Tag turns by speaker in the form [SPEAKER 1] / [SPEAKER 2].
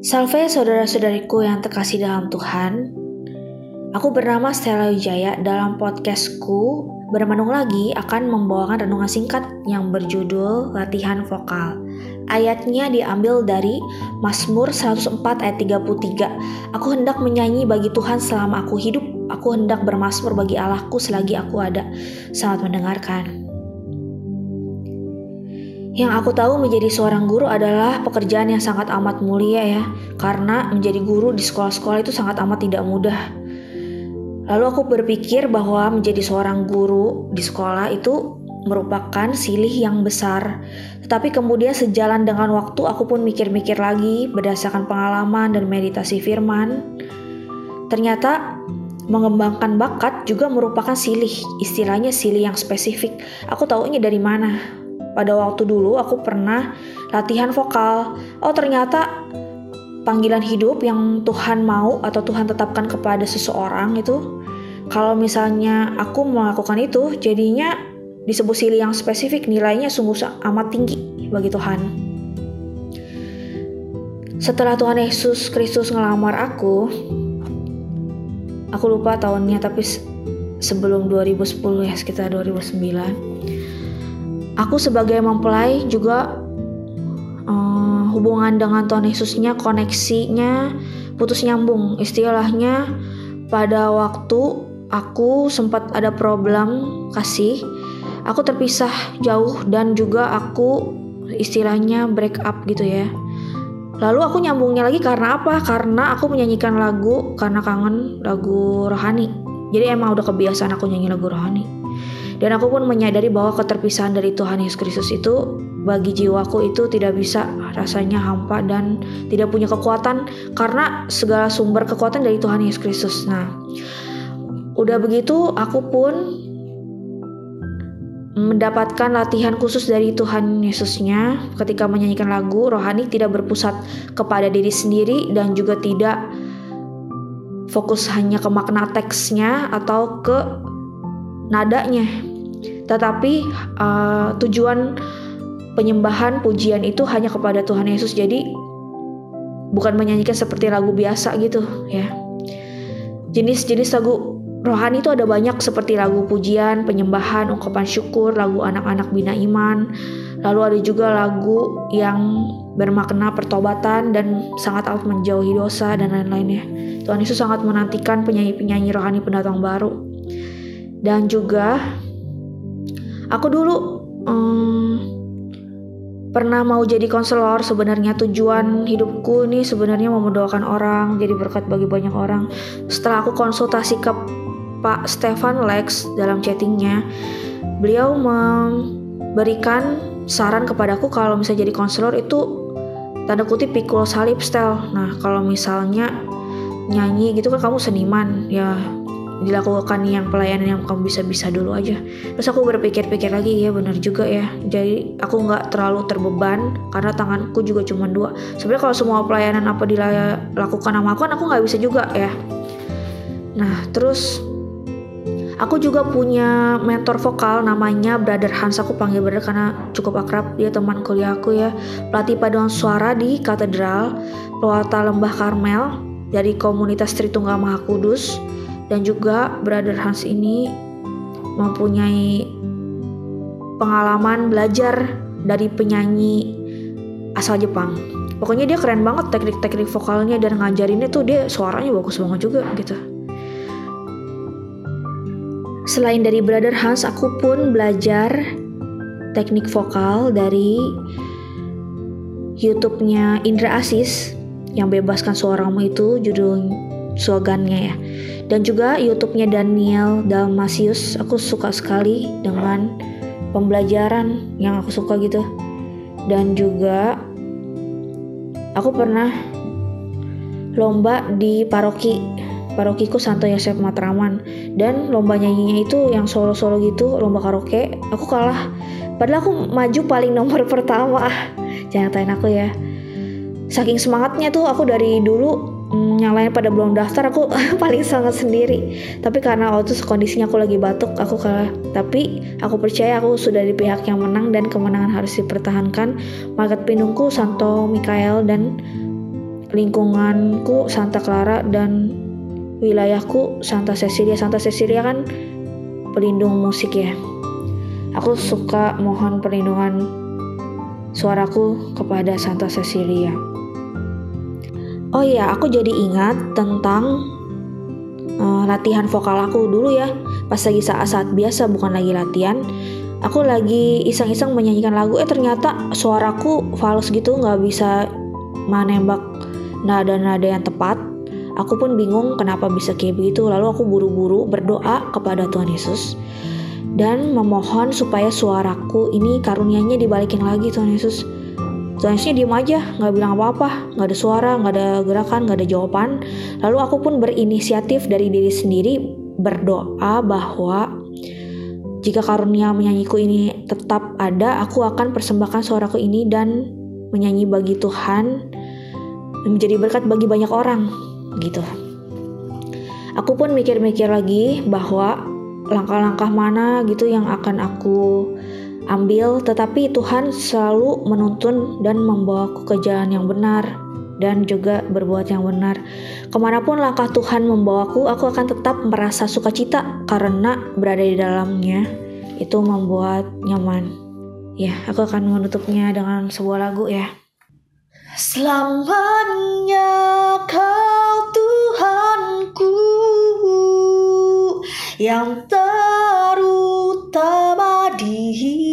[SPEAKER 1] Salve saudara-saudariku yang terkasih dalam Tuhan. Aku bernama Stella Wijaya dalam podcastku bermenung lagi akan membawakan renungan singkat yang berjudul latihan vokal. Ayatnya diambil dari Mazmur 104 ayat 33. Aku hendak menyanyi bagi Tuhan selama aku hidup. Aku hendak bermasmur bagi Allahku selagi aku ada. Selamat mendengarkan. Yang aku tahu menjadi seorang guru adalah pekerjaan yang sangat amat mulia ya, karena menjadi guru di sekolah-sekolah itu sangat amat tidak mudah. Lalu aku berpikir bahwa menjadi seorang guru di sekolah itu merupakan silih yang besar. Tetapi kemudian sejalan dengan waktu aku pun mikir-mikir lagi berdasarkan pengalaman dan meditasi firman. Ternyata mengembangkan bakat juga merupakan silih, istilahnya silih yang spesifik. Aku taunya dari mana? Pada waktu dulu aku pernah latihan vokal. Oh, ternyata panggilan hidup yang Tuhan mau atau Tuhan tetapkan kepada seseorang itu kalau misalnya aku melakukan itu jadinya disebut sili yang spesifik nilainya sungguh amat tinggi bagi Tuhan. Setelah Tuhan Yesus Kristus ngelamar aku, aku lupa tahunnya tapi sebelum 2010 ya sekitar 2009 aku sebagai mempelai juga uh, hubungan dengan Tuhan Yesusnya koneksinya putus nyambung istilahnya pada waktu aku sempat ada problem kasih aku terpisah jauh dan juga aku istilahnya break up gitu ya Lalu aku nyambungnya lagi karena apa? Karena aku menyanyikan lagu karena kangen lagu rohani. Jadi emang udah kebiasaan aku nyanyi lagu rohani. Dan aku pun menyadari bahwa keterpisahan dari Tuhan Yesus Kristus itu bagi jiwaku itu tidak bisa rasanya hampa dan tidak punya kekuatan karena segala sumber kekuatan dari Tuhan Yesus Kristus. Nah, udah begitu aku pun mendapatkan latihan khusus dari Tuhan Yesusnya ketika menyanyikan lagu rohani tidak berpusat kepada diri sendiri dan juga tidak fokus hanya ke makna teksnya atau ke nadanya tetapi uh, tujuan penyembahan pujian itu hanya kepada Tuhan Yesus. Jadi bukan menyanyikan seperti lagu biasa gitu ya. Jenis-jenis lagu rohani itu ada banyak seperti lagu pujian, penyembahan, ungkapan syukur, lagu anak-anak bina iman. Lalu ada juga lagu yang bermakna pertobatan dan sangat amat menjauhi dosa dan lain-lainnya. Tuhan Yesus sangat menantikan penyanyi-penyanyi rohani pendatang baru. Dan juga Aku dulu um, pernah mau jadi konselor. Sebenarnya tujuan hidupku ini sebenarnya mau mendoakan orang, jadi berkat bagi banyak orang. Setelah aku konsultasi ke Pak Stefan Lex dalam chattingnya, beliau memberikan saran kepadaku kalau misalnya jadi konselor itu tanda kutip pikul salib style. Nah, kalau misalnya nyanyi gitu kan kamu seniman ya dilakukan yang pelayanan yang kamu bisa-bisa dulu aja terus aku berpikir-pikir lagi ya benar juga ya jadi aku nggak terlalu terbeban karena tanganku juga cuma dua sebenarnya kalau semua pelayanan apa dilakukan sama aku kan aku nggak bisa juga ya nah terus Aku juga punya mentor vokal namanya Brother Hans. Aku panggil Brother karena cukup akrab. Dia teman kuliah aku ya. Pelatih paduan suara di Katedral Pelawata Lembah Karmel dari komunitas Tritunggal Maha Kudus dan juga Brother Hans ini mempunyai pengalaman belajar dari penyanyi asal Jepang. Pokoknya dia keren banget teknik-teknik vokalnya dan ngajarinnya tuh dia suaranya bagus banget juga gitu. Selain dari Brother Hans, aku pun belajar teknik vokal dari YouTube-nya Indra Asis yang bebaskan suaramu itu judul slogannya ya dan juga YouTube-nya Daniel Dalmasius aku suka sekali dengan pembelajaran yang aku suka gitu. Dan juga aku pernah lomba di paroki parokiku Santo Yosef Matraman. Dan lomba nyanyinya itu yang solo-solo gitu lomba karaoke aku kalah. Padahal aku maju paling nomor pertama. Jangan tanya aku ya. Saking semangatnya tuh aku dari dulu yang lain pada belum daftar aku paling sangat sendiri tapi karena waktu kondisinya aku lagi batuk aku kalah tapi aku percaya aku sudah di pihak yang menang dan kemenangan harus dipertahankan market pinungku Santo Mikael dan lingkunganku Santa Clara dan wilayahku Santa Cecilia. Santa Cecilia kan pelindung musik ya. Aku suka mohon perlindungan suaraku kepada Santa Cecilia. Oh iya, aku jadi ingat tentang uh, latihan vokal aku dulu ya. Pas lagi saat-saat biasa, bukan lagi latihan. Aku lagi iseng-iseng menyanyikan lagu, eh ternyata suaraku false gitu, nggak bisa menembak nada-nada yang tepat. Aku pun bingung kenapa bisa kayak begitu. Lalu aku buru-buru berdoa kepada Tuhan Yesus dan memohon supaya suaraku ini karunianya dibalikin lagi Tuhan Yesus Tuhansnya diem aja, nggak bilang apa-apa, nggak ada suara, nggak ada gerakan, nggak ada jawaban. Lalu aku pun berinisiatif dari diri sendiri berdoa bahwa jika karunia menyanyiku ini tetap ada, aku akan persembahkan suaraku ini dan menyanyi bagi Tuhan menjadi berkat bagi banyak orang gitu. Aku pun mikir-mikir lagi bahwa langkah-langkah mana gitu yang akan aku ambil, tetapi Tuhan selalu menuntun dan membawaku ke jalan yang benar dan juga berbuat yang benar. Ke mana pun langkah Tuhan membawaku, aku akan tetap merasa sukacita karena berada di dalamnya. Itu membuat nyaman. Ya, aku akan menutupnya dengan sebuah lagu ya. Selamanya kau yang terutama di hidup